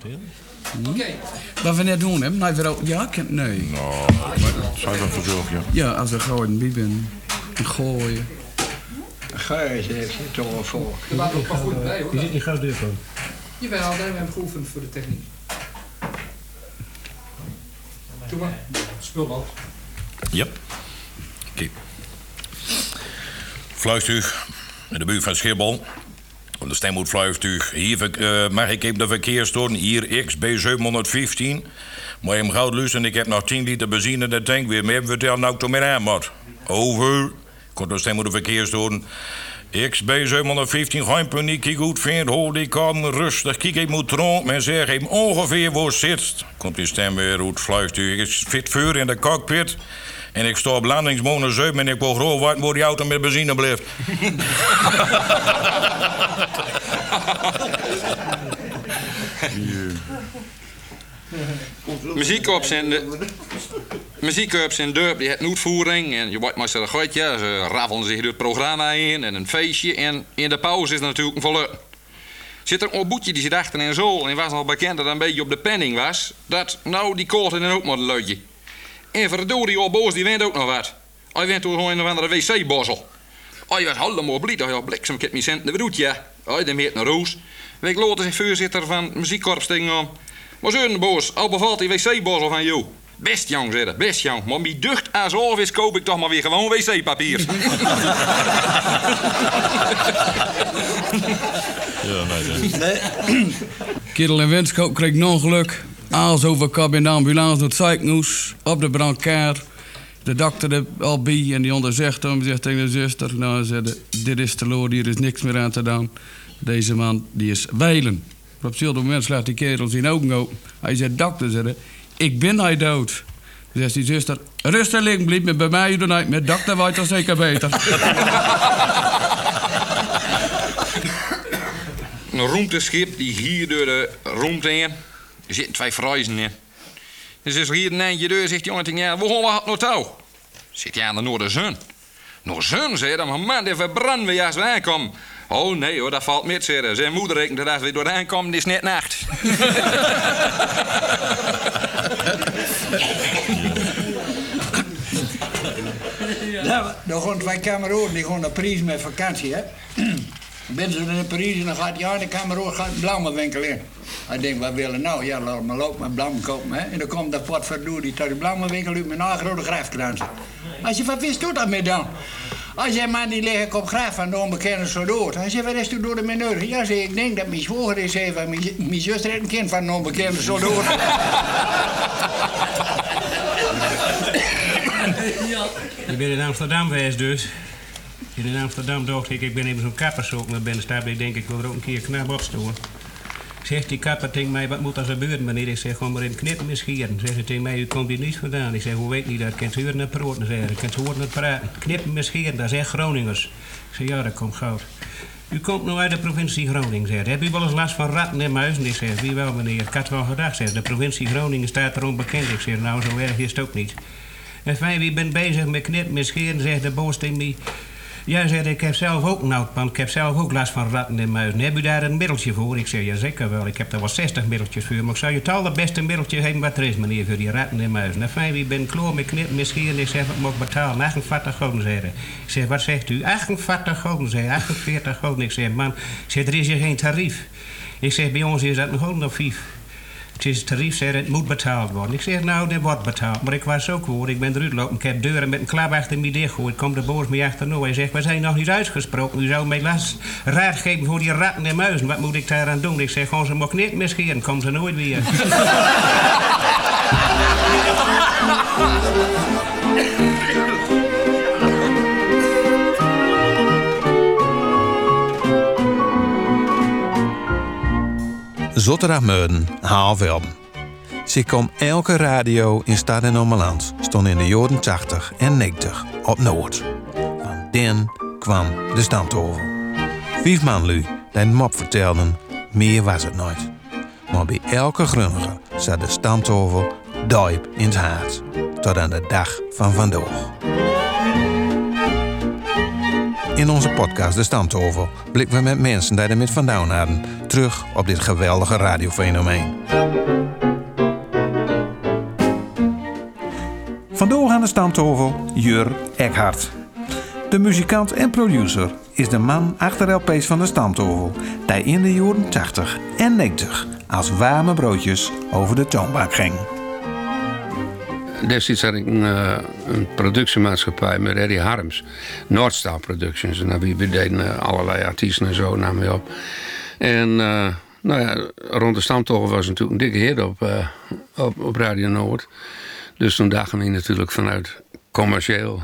vertellen. Oké. Wat we net doen, hè? Nee, we ook- ja, ik- nee. Nou, je wel verzorgen, ja. Ja, als we gewoon bij ben. En gooien. Gijs heeft je toch wel voor. Er waren ook wel goed bij hoor. Je zit niet gauw deur van. Jawel, daar hebben we hem geoefend voor de techniek. Doe maar. Spul wat. Yep. Kijk. Vliegtuig in de buurt van Schiphol. De stemhoedvliegtuig. Hier eh, mag ik even de verkeersstoren. Hier XB715. Maar hem gauw luisteren. Ik heb nog 10 liter benzine in de tank. Weer meer vertellen nou toch meer aan moet. Over. Komt de stemhoed de verkeersstoren. XB715, geen paniek, kijk goed vindt, hoor die kan rustig, kijk ik moet rond, men zeg hem ongeveer waar zit. Komt die stem weer uit vliegtuig, ik zit vuur in de cockpit en ik sta op landingsmolen 7 en ik wil gewoon weten waar die auto met benzine blijft. Muziekkorps en de... Muziekkorps in Durp, die heeft een uitvoering. En je wordt maar een gootje. Ze raffelen zich door het programma in en een feestje. En in de pauze is er natuurlijk een volle... Zit er een boetje die zit achter in zool. En was al bekend dat een beetje op de penning was. Dat, nou, die koort in ook maar een leutje. En verdorie, al boos, die wint ook nog wat. Hij wint door gewoon een of andere wc-bossel. Hij was helemaal blij. Hij had bliksem, ik heb mijn cent in de broed, ja. Hij dan heet naar Roos. Week later zegt voorzitter van het muziekkorps tegen hem... Maar zo boos, al bevalt die wc-bossel van jou. Best jong, zei hij, best jong. Maar wie ducht als of is, koop ik toch maar weer gewoon wc-papier. Ja, nee, nee. Kerel en Wenskoop kreeg een ongeluk. Aals overkap in de ambulance door het ziekenhuis. Op de brandkaart. De dokter er al bij en die onderzegt hem. Zegt tegen de zuster. Nou, de, dit is te loor, hier is niks meer aan te doen. Deze man, die is wijlen. Op hetzelfde moment slaat die kerel zijn ogen open. Hij zegt, dokter, hij, ik ben hij dood. Dan zegt die zuster, rustig liggen, blijf me bij mij doen. Met dokter weet dat zeker beter. Een ruimteschip die hier door de ruimte heen. Er zitten twee vrijzen in. Dus is er hier een eindje deur, zegt die jongen ja, waar gaan we het nou touw? Zit hij aan de Noorderzon. Noorderzon, zei maar man, die verbranden we als we aankomen. Oh nee hoor, dat valt met, zei. Zijn moeder rekent dat als we door de aankomen, het is net nacht. Ja, dan gaan twee kameraden, die gaan naar Parijs met vakantie, hè. Ben ze in Parijs en dan gaat ja, de kameraad gaat een in. Hij denkt, wat willen nou? Ja, laat maar lopen met blauwen kopen, hè. En dan komt dat wat verdoe die tot de blauwenwinkel uit een grote grafkrans. Als je wat wist, doet dat mee dan? Als jij man die lig ik op graf van de onbekende soldaat. Hij zegt, wat is toen door de mineur? Ja, ik denk dat mijn zwager is even, mijn mijn heeft een kind van een onbekende soldaat. Je bent in Amsterdam geweest dus. In Amsterdam dacht ik, ik ben even zo'n kapper zoeken naar binnen staan. Ik denk, ik wil er ook een keer knap opstoken. Zegt die kapper tegen mij, wat moet er gebeuren meneer? Ik zeg, gewoon maar in knippen misschien. Zegt ze tegen mij, u komt hier niet vandaan. Ik zeg, hoe weet niet dat? Kent ze huren en praten? Zeg, ik kent horen het praten. Knippen misschien, dat echt Groningers. Ik zeg, ja, dat komt goud. U komt nu uit de provincie Groningen, zegt. Heb u wel eens last van ratten en muizen? Ik zeg, wie wel meneer? Ik had wel gedacht, zeg. De provincie Groningen staat erom bekend. Ik zeg, nou, zo erg is het ook niet. En fijn, wie bent bezig met knippen en scheren, zegt de boos tegen mij. Ja, zegt ik heb zelf ook een oudpan. Ik heb zelf ook last van ratten en muizen. Heb u daar een middeltje voor? Ik zeg, ja zeker wel. Ik heb daar wel 60 middeltjes voor. Maar ik zou je het allerbeste middeltje hebben wat er is, meneer, voor die ratten en muizen. En fijn, wie bent kloor met knippen en scheren? Ik zeg, wat moet ik betalen? 48 gulden, zei. Ik zeg, wat zegt u? 48 gulden, zei hij. 48 gulden. Ik zeg, man, ik zeg, er is hier geen tarief. Ik zeg, bij ons is dat een gulden of vijf. Het is tarief, het moet betaald worden. Ik zeg, nou, dit wordt betaald. Maar ik was ook hoor, ik ben eruit lopen. Ik heb deuren met een klap achter me dichtgegooid. Komt de boos mee achterna. Hij zegt, we zijn nog niet uitgesproken. U zou mij last raad geven voor die ratten en muizen. Wat moet ik daaraan doen? Ik zeg, gewoon ze mag niet meer scheren. Komt ze nooit weer. Zotterdaagmeuden, Haalvelden. Ze kwam elke radio in Stad en Ommeland. Stond in de jaren 80 en 90 op Noord. Van den kwam de stamtafel. Vijf man lui die mop vertelden, meer was het nooit. Maar bij elke grunnige zat de stamtafel diep in het hart. Tot aan de dag van vandaag. In onze podcast De Stamtafel blikken we met mensen die er met vandaan hadden terug op dit geweldige radiofenomeen. Vandoor aan de stamtafel Jur Eckhart. De muzikant en producer is de man achter LP's van de stamtafel, die in de jaren 80 en 90 als warme broodjes over de toonbank ging. Destijds had ik een, eh, een productiemaatschappij met Eddie Harms. Noordstar Productions. En we, we deden eh, allerlei artiesten en zo namen we op. En eh, nou ja, rond de stamtoren was natuurlijk een dikke hit op, op, op Radio Noord. Dus toen dachten we natuurlijk vanuit commercieel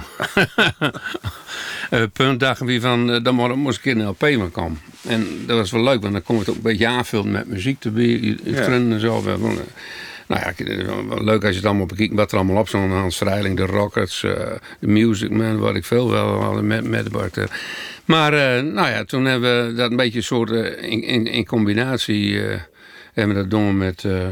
punt dachten we van, dan mo- moest ik in een LP maar komen. En dat was wel leuk, want dan kon het ook een beetje aanvullen met muziek erbij, Ja. en zo. Nou ja, wel leuk als je het allemaal bekijkt wat er allemaal op stond. Hans Vrijling, de Rockets, eh, de Music Man, wat ik veel wel hadden met, met Bart. eh. Maar eh, nou ja, toen hebben we dat een beetje soort eh, in, in, in combinatie eh, hebben we dat doen met, eh,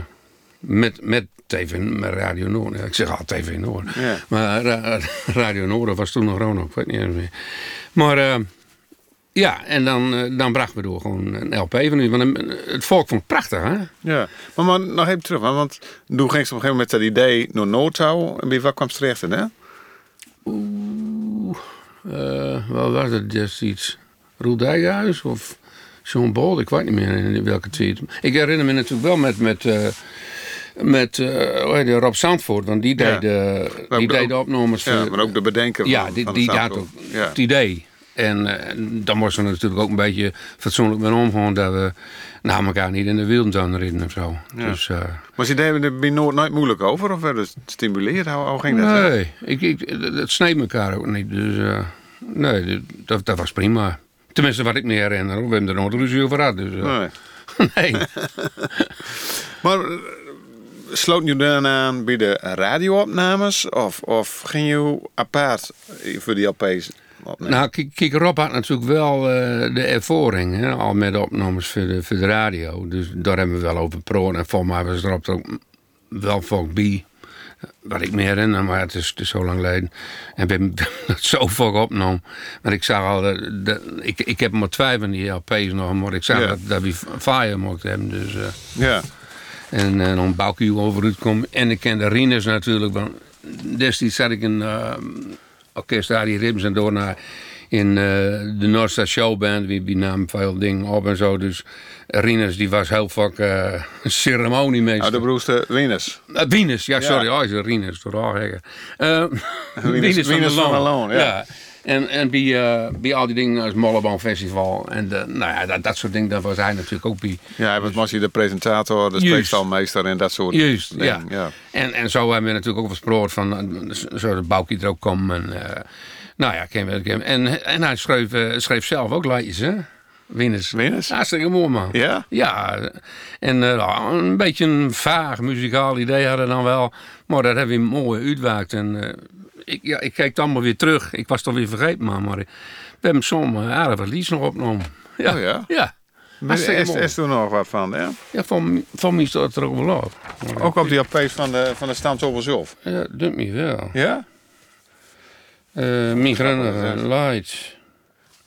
met, met TV, met Radio Noord. Ik zeg al TV Noord. Ja. Maar Ra- Radio Noord was toen nog Ronald, ik weet niet eens meer. Maar eh, ja, en dan, eh, dan brachten we door gewoon een LP van u. Want het volk vond het prachtig, hè? Ja, maar, maar nog even terug, want toen ging ze op een gegeven moment dat idee naar Noordtouw. En bij wat kwam terecht, hè? Oeh, eh, wat was het destijds? Roel Dijkhuis of John Bol? Ik weet niet meer in welke tijd. Ik herinner me natuurlijk wel met, met, eh, met hoe heet die, Rob Zandvoort, want die Ja. deed, de, Maar die deed de opnames Ja, maar ook de bedenker Ja, van, die, van die had Zandvoort. ook Ja. het idee. En eh, dan moesten we natuurlijk ook een beetje fatsoenlijk mee omgaan dat we nou, elkaar niet in de wielen zouden of zo. Ja. Dus, eh, Maar ze deden er bij Noord nooit moeilijk over? Of werden ze gestimuleerd? Hoe, hoe ging dat? nee, ik, ik, het sneed elkaar ook niet. Dus eh, nee, dat, dat was prima. Tenminste, wat ik me herinner. We hebben er nooit ruzie over gehad. Dus, Nee. nee. Maar sloot je dan aan bij de radioopnames? Of, of ging je apart voor die LP's opnemen? Nou, kijk, Rob had natuurlijk wel eh, de ervaring, hè, al met de opnames voor de, voor de radio. Dus daar hebben we wel over pro. En volgens mij was Rob er ook wel volk bij. Wat ik me herinner, maar het is, het is zo lang geleden. En we hebben dat zo vaak opgenomen. Maar ik zag al, dat- ik, ik heb maar twee van die LP's nog, maar ik zag Ja. dat, dat we Fire mochten hebben. Dus, eh, Ja. en dan over uitkomen. En ik ken de Rinus natuurlijk. Want destijds zat ik in uh, orkest Arie Ribbs en daarna in uh, de Noordstar Showband. Wie, wie nam veel dingen op en zo. Dus Rinus die was heel vaak uh, ceremoniemeester. Nou, de broerste Venus. Uh, Venus, ja, sorry. Ja. Oh, is Rinus, Venus, Venus, Venus van van Loon, Loon. ja. ja. En, en bij, uh, bij al die dingen als Mollebaan Festival. En de, nou ja, dat, dat soort dingen, daar was hij natuurlijk ook bij. Ja, hij was hij de presentator, de spreekstalmeester en dat soort Juist, dingen. ja. En, en zo hebben we natuurlijk ook gesproken van, uh, zo dat Boukie er ook kwam. En, uh, nou ja, ken ken, en, en hij schreef, uh, schreef zelf ook liedjes, hè? Winners. Winners? Hartstikke mooi, man. Ja? Ja. En uh, een beetje een vaag muzikaal idee hadden dan wel. Maar dat hebben we mooi uitwaakt. En uh, ik, ja, ik kijk het allemaal weer terug. Ik was toch weer vergeten, man. Maar we hebben soms uh, aardig wat nog opgenomen. Ja. Oh ja? Ja. Is, is, is er nog wat van, ja? Ja, van, van mij staat er ook wel op. Ook op die LP's van de, van de zelf? Ja, dat doet me wel. Ja? Uh, Migranten, Lights.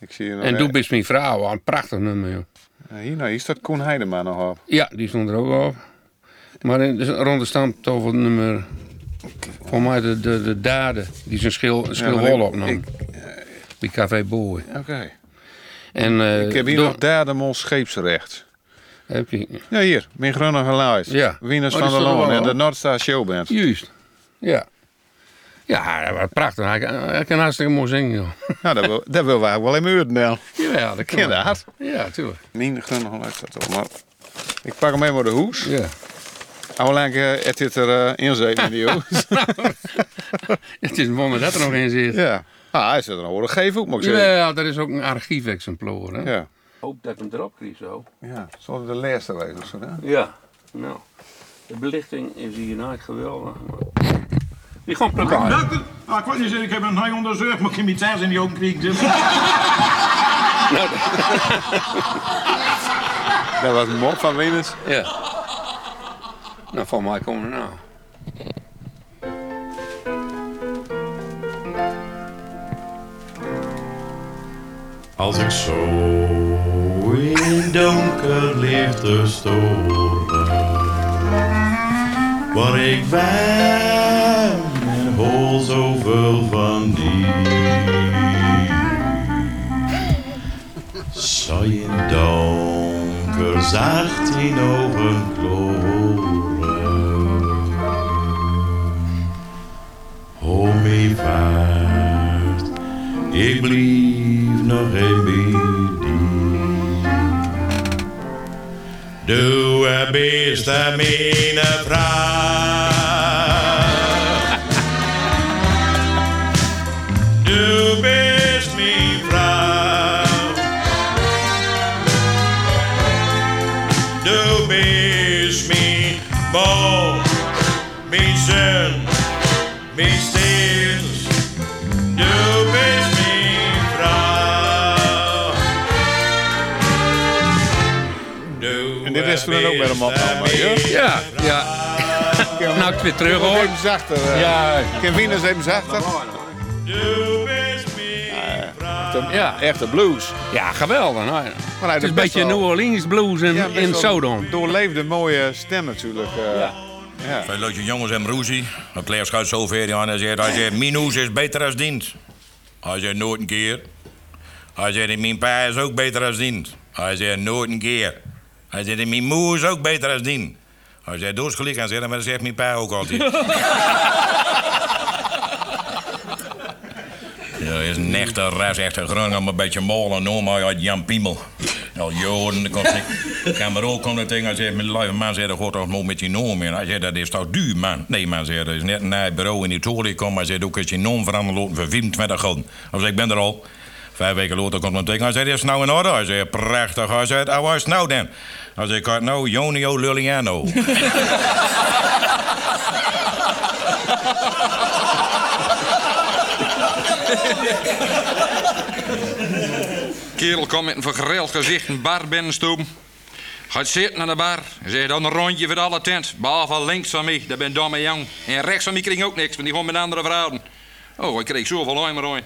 Ik zie je en Doe best mijn vrouw, een prachtig nummer, joh. Ja, hier, nou, hier staat Koen Heideman nog op. Ja, die stond er ook op. Maar in, dus rond de stamtafel nummer... Voor mij de, de, de daden, die zijn schil, schil opnam. Ik, bij Café Boy. Oké. Okay. En, uh, ik heb hier nog Dademol scheepsrecht. Heb je? Ja, hier. Mijn groene geluid. Ja. Wieners oh, van der Loon en de Noordstar Showband. Juist. Ja. Ja, wat prachtig. Hij kan, hij kan hartstikke mooi zingen, joh. Nou, dat wil, dat wil wij wel in Nel. Ja, dat kan. Inderdaad. Ja, tuurlijk. Mijn groene geluid staat op, maar... Ik pak hem mee naar de hoes. Ja. Hoe lang uh, het zit er uh, in zit in die het is een wonder dat er nog in zit. Ja. Ah, hij zit er nog een geef ook, moet ik zeggen. Ja, dat is ook een archiefexemplaar, hè? Ja. Hoop dat ik hem erop krijg zo. Ja, zal het de laatste zo, hè? Ja, nou. De belichting is hier nooit geweldig. Die gewoon plukken. Dokter, ah, ik wou niet zeggen, ik heb een high onderzocht, maar ik heb mijn thuis in die ogen kriegen. Dus. dat was een mop van Venus. Ja. Nou, van mij komen nou. Als ik zo in donker licht te storen. Want ik wijn en hol zoveel van die. Zou je donker zacht in ogen ik blief nog een beetje. Du bist mijn vrouw. Toen ook met hem opgenomen, ja? Ja, ja. nou, ik weer terug hoor. Even zachter. Ja, Ken Wieners even zachter? ja. Echte blues. ja, geweldig. Nou, ja. Maar hij het is een beetje wel- New Orleans blues in, Ja, in Sodom. Doorleefde mooie stem natuurlijk. eh. Ja. ja. Veel jongens en broezie. Dan Claire schuift zo ver aan en zegt... Hij zegt, Minus is beter als dient. Hij zegt, nooit een keer. Hij zegt, mijn pa is ook beter als dient. Hij zegt, nooit een keer. Hij zegt, mijn moe is ook beter als dient. Hij zegt, doe gelijk aan zeggen, maar dat zegt mijn pa ook altijd. Ja, is een echte ras, echt een om een beetje molen noem maar uit Jan Piemel. Al joden, kon ik kan maar ook komen tegen. Hij zegt, mijn lieve man, zei, dat gaat toch nog met je noem in. Hij zei, dat is toch duur, man? Nee, man, zei, dat is net naar het bureau in Italië komen. Hij zei, ook als je noem veranderen laten voor 24 gulden. Hij zei, ik ben er al. Vijf weken later komt hij tegen. Hij zei, is nou in orde? Hij zei, prachtig. Hij zei, ah, waar is het nou dan? Hij zei, ik had nou Jonio Lulliano. Kerel komt met een vergreld gezicht een bar binnenstoom. Gaat zitten aan de bar. En zegt dan een rondje voor alle tent. Behalve links van mij, dat ben domme jong. En rechts van mij kreeg ik ook niks, want die gewoon met andere vrouwen. Oh, ik kreeg zoveel maar ooit.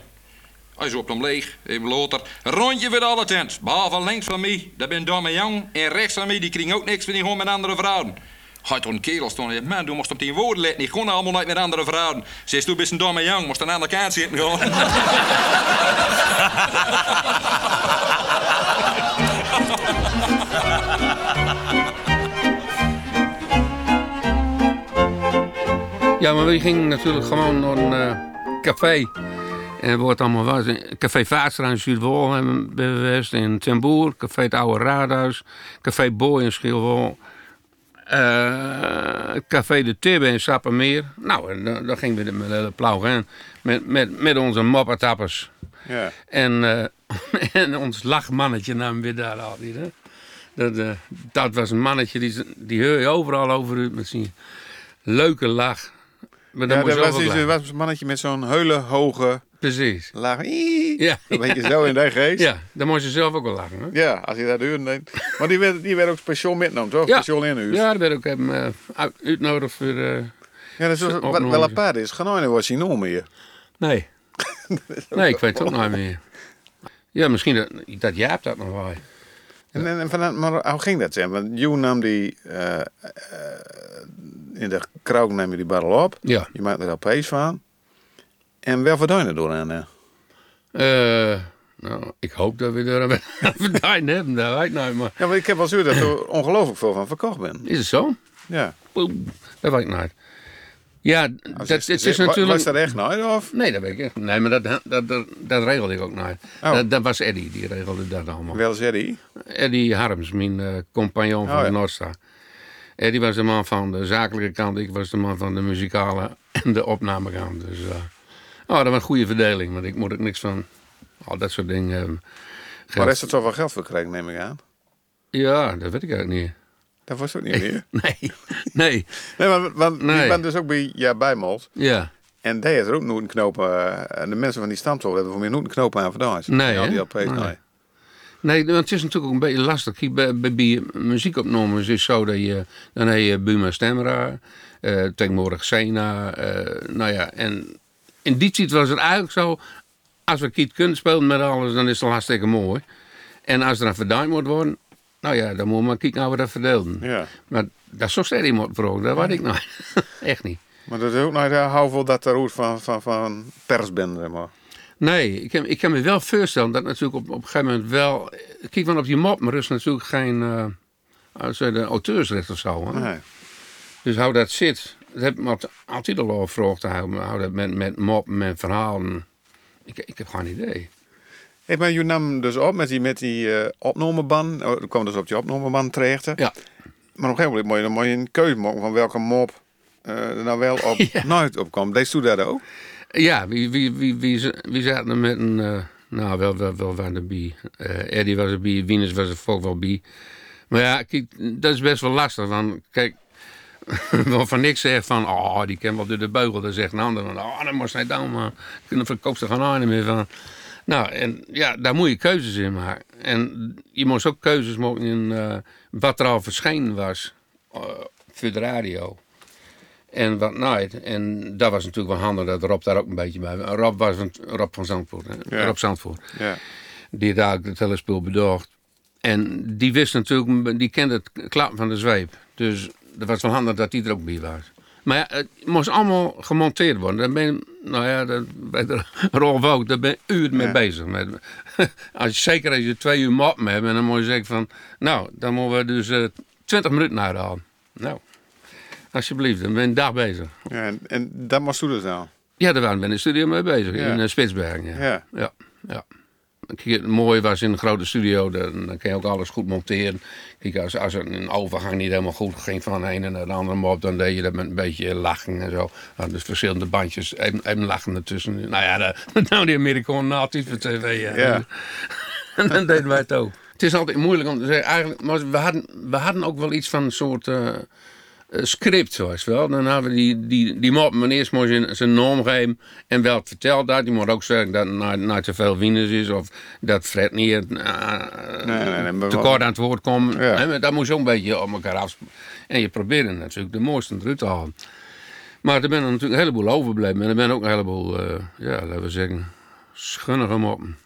Hij is op hem leeg, even later. Een rondje voor alle tent. Behalve links van mij, dat ben domme jong. En rechts van mij, die kreeg ook niks, want die gewoon met andere vrouwen. Hij toen een kerel stond man, du moest op die woorden letten. Die gewoon allemaal niet met andere vrouwen. Zegt, du bent een domme jong, moest aan de andere kant zitten gewoon. Ja, maar we gingen natuurlijk gewoon naar een eh, café. En wordt allemaal was. Café Vaatstra in Zuidwol hebben we geweest. In Temboer, Café het Oude Raadhuis. Café Boy in Schilwol. eh, Café de Tibbe in Sappemeer. Nou, en dan, dan gingen we met de heen. Met, met, met onze moppetappers. Ja. En, eh, en ons lachmannetje namen we daar altijd. Hè? Dat, eh, dat was een mannetje, die, die hoor je overal over u met zijn leuke lach. Maar Ja, dat was, lachen. was een mannetje met zo'n hele hoge Precies. laag. Ii. Ja. Een beetje zo in de geest. Ja, dan moet je zelf ook wel lachen. Hè? Ja, als je dat. Nee. Maar die werd, die werd ook speciaal metgenomen, toch? Ja. Speciaal inhuis. Ja, dat werd ook hem eh, uit- uitgenodigd voor... eh, Ja, dat is wat, opnames. wel apart is. Genoeg was hij nog meer. Nee. Nee, ik weet het ook nooit meer. Ja, misschien dat, dat Jaap dat nog wel. En, en, en vanuit, maar hoe ging dat zijn? Want Joe nam die... eh, eh, in de krauk nam je die barrel op. Ja. Je maakte er LP's van. En wel verduinen door aan. Eh, nou, ik hoop dat we er een verdijn hebben, dat weet ik niet. Maar Ja, maar ik heb wel zo dat er ongelooflijk veel van verkocht ben. is het zo? Ja. Dat weet ik niet. Ja, dat, Als het is natuurlijk... Was dat echt nooit? Of? Nee, dat weet ik echt. Nee, maar dat, dat, dat, dat regelde ik ook niet. Oh. Dat, dat was Eddie, die regelde dat allemaal. Wel zei hij. Eddie Harms, mijn eh, compagnon van Oh, ja. de Noordstar. Eddie was de man van de zakelijke kant, ik was de man van de muzikale en de opnamekant. Dus eh, oh, dat was een goede verdeling, want ik moet ook niks van al dat soort dingen hebben. Maar is er toch wel geld voor gekregen, neem ik aan? Ja, dat weet ik eigenlijk niet. Dat was ook niet meer. Nee, nee, Nee, maar want Nee. die bent dus ook bij ja, Bijmold. ja. En die heeft er ook nooit een knopen. eh, en de mensen van die stamtol hebben voor mij nooit een knopen aan vandaan. Nee, Ja, die Nee. nee. Nee, want het is natuurlijk ook een beetje lastig. Bij, bij, bij muziekopnames is het zo dat je... Dan heb je Buma Stemra, eh, tegenwoordig Sena. eh, nou ja, en in die tijd was het eigenlijk zo... Als we Kiet kunnen spelen met alles, dan is het hartstikke mooi. En als er een verduimd moet worden... nou ja, dan moet je maar kijken hoe we dat verdelen. Ja. Maar dat is zo steeds iemand vragen, dat weet ik nog. Echt niet. Maar dat is ook nog de houveel dat er uit van, van, van pers bent, zeg maar. Nee, ik kan, ik kan me wel voorstellen dat natuurlijk op, op een gegeven moment wel... Kijk, want op die mop maar rust natuurlijk geen uh, auteursrecht of zo. Hè? Nee. Dus hoe dat zit, dat heb ik altijd al over gevraagd. Hoe, hoe dat met, met mop, met verhalen... Ik, ik heb geen idee. Hey, maar je nam dus op met die, met die uh, opnameban. Oh, kwam dus op die opnameban terecht. Ja. Maar op een gegeven moment moet je, dan moet je een keuze maken van welke mop eh, er nou wel op Ja. nooit op kwam. Deed je dat ook? Ja, wie, wie, wie, wie, wie zaten er met een... eh, nou, wel, wel, wel waren. Eh Eddie was erbij, Wieners was er volk wel bij. Maar ja, kijk, dat is best wel lastig. Want kijk, waarvan ik zeg van... Oh, die kan wel door de beugel. Dan zegt een ander van... Oh, dan moest hij dan maar... Kunnen verkoopt ze gaan aan meer van... Nou, en ja, daar moet je keuzes in maken. En je moest ook keuzes maken in eh, wat er al verschenen was eh, voor de radio. En wat nooit. En dat was natuurlijk wel handig dat Rob daar ook een beetje bij was. Rob was van, Rob van Zandvoort. Ja. Rob Zandvoort. Ja. Die daar het hele spul bedacht. En die wist natuurlijk, die kende het klappen van de zweep. Dus dat was wel handig dat die er ook bij was. Maar ja, het moest allemaal gemonteerd worden. Daar ben je, nou ja, daar, bij de Rolf ook, daar ben je uren mee Ja. bezig. Met, als je, zeker als je twee uur mop hebt, en dan moet je zeggen van... Nou, dan moeten we dus eh 20 minuten uithalen. Nou, alsjeblieft, dan ben je een dag bezig. ja en, en dat moest je dus nou. Ja, daar waren we in de studio mee bezig, Ja. in eh, Spitsbergen. Ja. Ja, ja. Kijk, het mooie was in een grote studio, dan, dan kun je ook alles goed monteren. Kijk, als, als een overgang niet helemaal goed ging van de ene naar de andere mop, dan deed je dat met een beetje lachen en zo. Nou, dus verschillende bandjes, even, even lachen ertussen. Nou ja, de, nou die Amerikanen voor tv. Ja. Ja. en dan deden wij het ook. Het is altijd moeilijk om te zeggen, eigenlijk, maar we hadden, we hadden ook wel iets van een soort eh, script, zoals wel. Dan hadden we die, die, die mop, maar eerst moest je zijn naam geven en wel verteld dat. Je moet ook zeggen dat het te veel winners is of dat Fred niet eh, Nee, nee, nee, maar te kort aan het woord komt. Ja. Dat moest je ook een beetje op elkaar af. En je probeerde natuurlijk de mooiste eruit te halen. Maar er zijn natuurlijk een heleboel overbleven. En er zijn ook een heleboel, eh, ja, laten we zeggen, schunnige moppen.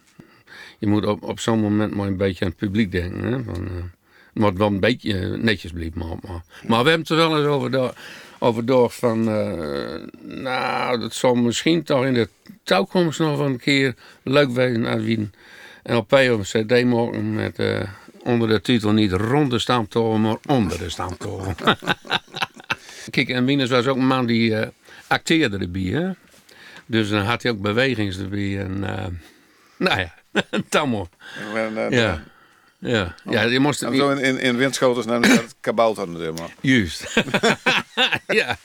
Je moet op, op zo'n moment maar een beetje aan het publiek denken. Hè? Van, het moet wel een beetje eh, netjes blijven. Maar, maar, maar we hebben het er wel eens over, do- over door van... eh, nou, dat zal misschien toch in de toekomst nog een keer leuk wezen naar Wien. En op een cd maken met eh, onder de titel niet rond de staamtoren, maar onder de staamtoren. Kijk, en Wieners was ook een man die acteerde erbij. Hè? Dus dan had hij ook bewegings erbij. En, nou ja, tammo. Ja. Ja. ja, je moest En zo in, in, in windschotels naar het kabouter natuurlijk. maar. Juist. ja.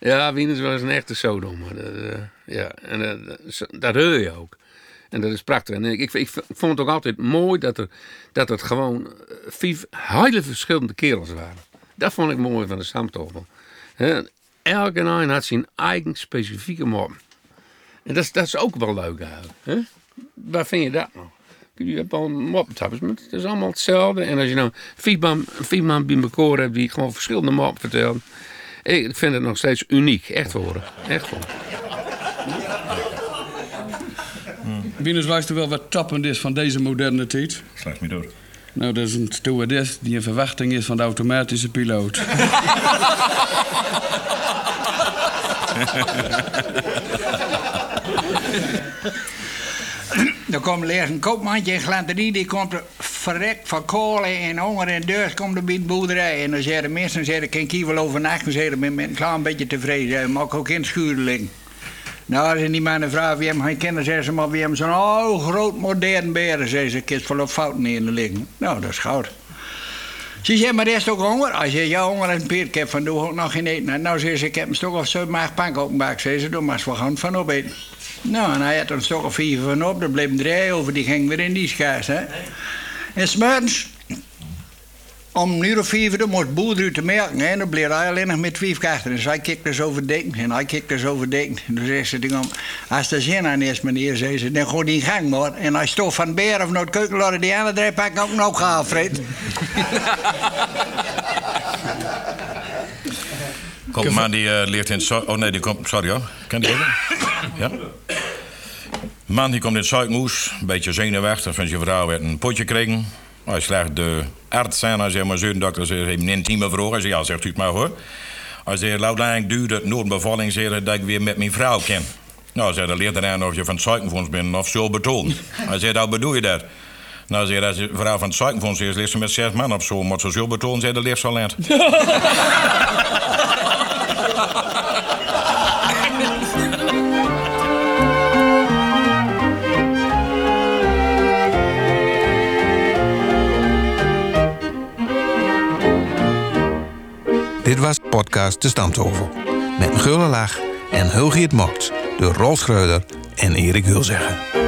ja, Wieners was een echte Sodom. eh, ja, en eh, dat, hoor je ook. En dat is prachtig. En ik, ik, ik vond het ook altijd mooi dat, er, dat het gewoon eh, vijf hele verschillende kerels waren. Dat vond ik mooi van de Stamtafel. Hè, Elke een had zijn eigen specifieke mop. En dat, is- dat is ook wel leuk eigenlijk. Hè? Waar vind je dat nou? Je hebt al moptappers, maar het is allemaal hetzelfde. En als je nou vier man, vier man bij elkaar hebt die gewoon verschillende mop vertellen. Ik vind het nog steeds uniek. Echt horen. Echt hoor. Wieners wijst er wel wat tappend is van deze moderne tijd. Slag me door. Nou, dat is een stewardess die een verwachting is van de automatische piloot. Er eerst een koopmandje in Glanterie, die komt er verrekt van kolen en honger en deurs komt er bij de boerderij. En dan zeggen de mensen, zeggen, kan ik hier wel overnachten? Zeggen met een klein beetje tevreden, mag ook in het schuur liggen. Nou, als die mannen vragen wie hem gaan kennen, zeggen ze maar wie hem zo'n oh, groot modern beren, zeggen ze, kist vol op fouten in liggen. Nou, dat is goud. Ze zeggen, maar is ook honger? Als je ja, honger en peert, ik heb van doe ook nog geen eten. Nou, zeggen ze, ik heb een stuk of zo maag pankokenbak, zeggen ze, doe maar eens wat gaan van opeten. Nou, en hij had er een stuk van op, er bleef een drie over, die ging weer in die schaars, hè. En smorgens, om een uur of vier, dan moest boer te melken, hè. Dan bleef hij alleen nog met vijf kachten. Dus hij keek dus en hij keek dus over. En toen zei ze tegen hem, als er zin aan is, meneer, zei ze, dan gooi die in gang, maar. En als toch van beer of het keuken laat, die andere drie pak ik ook nog gehaald, Fred. Komt een man die eh, leert in... Zo- Oh nee, die komt... Sorry hoor. Kan die even? Ja? Een man die komt in Zuidmoes. Een beetje zenuwachtig van zijn vrouw werd een potje kregen. Als slecht de arts zijn, als je maar zo'n dokter zegt, een intieme vraag. Hij zegt, ja, zegt u het maar hoor. Als je laat lang duurt het nooit bevalling zegt dat ik weer met mijn vrouw ken. Nou, zei de leert eraan of je van het ziekenfonds bent of zo betoond. Hij zei, nou bedoel je dat? Nou, zei als je vrouw van het ziekenfonds is, ligt ze met zes man op zo. Maar zo zo betoond, zei de leeft al net. Podcast De Stamtafel. Met een gulle lach en Hulgiet Mokt door Rolf Schreuder en Erik Hulzeggen.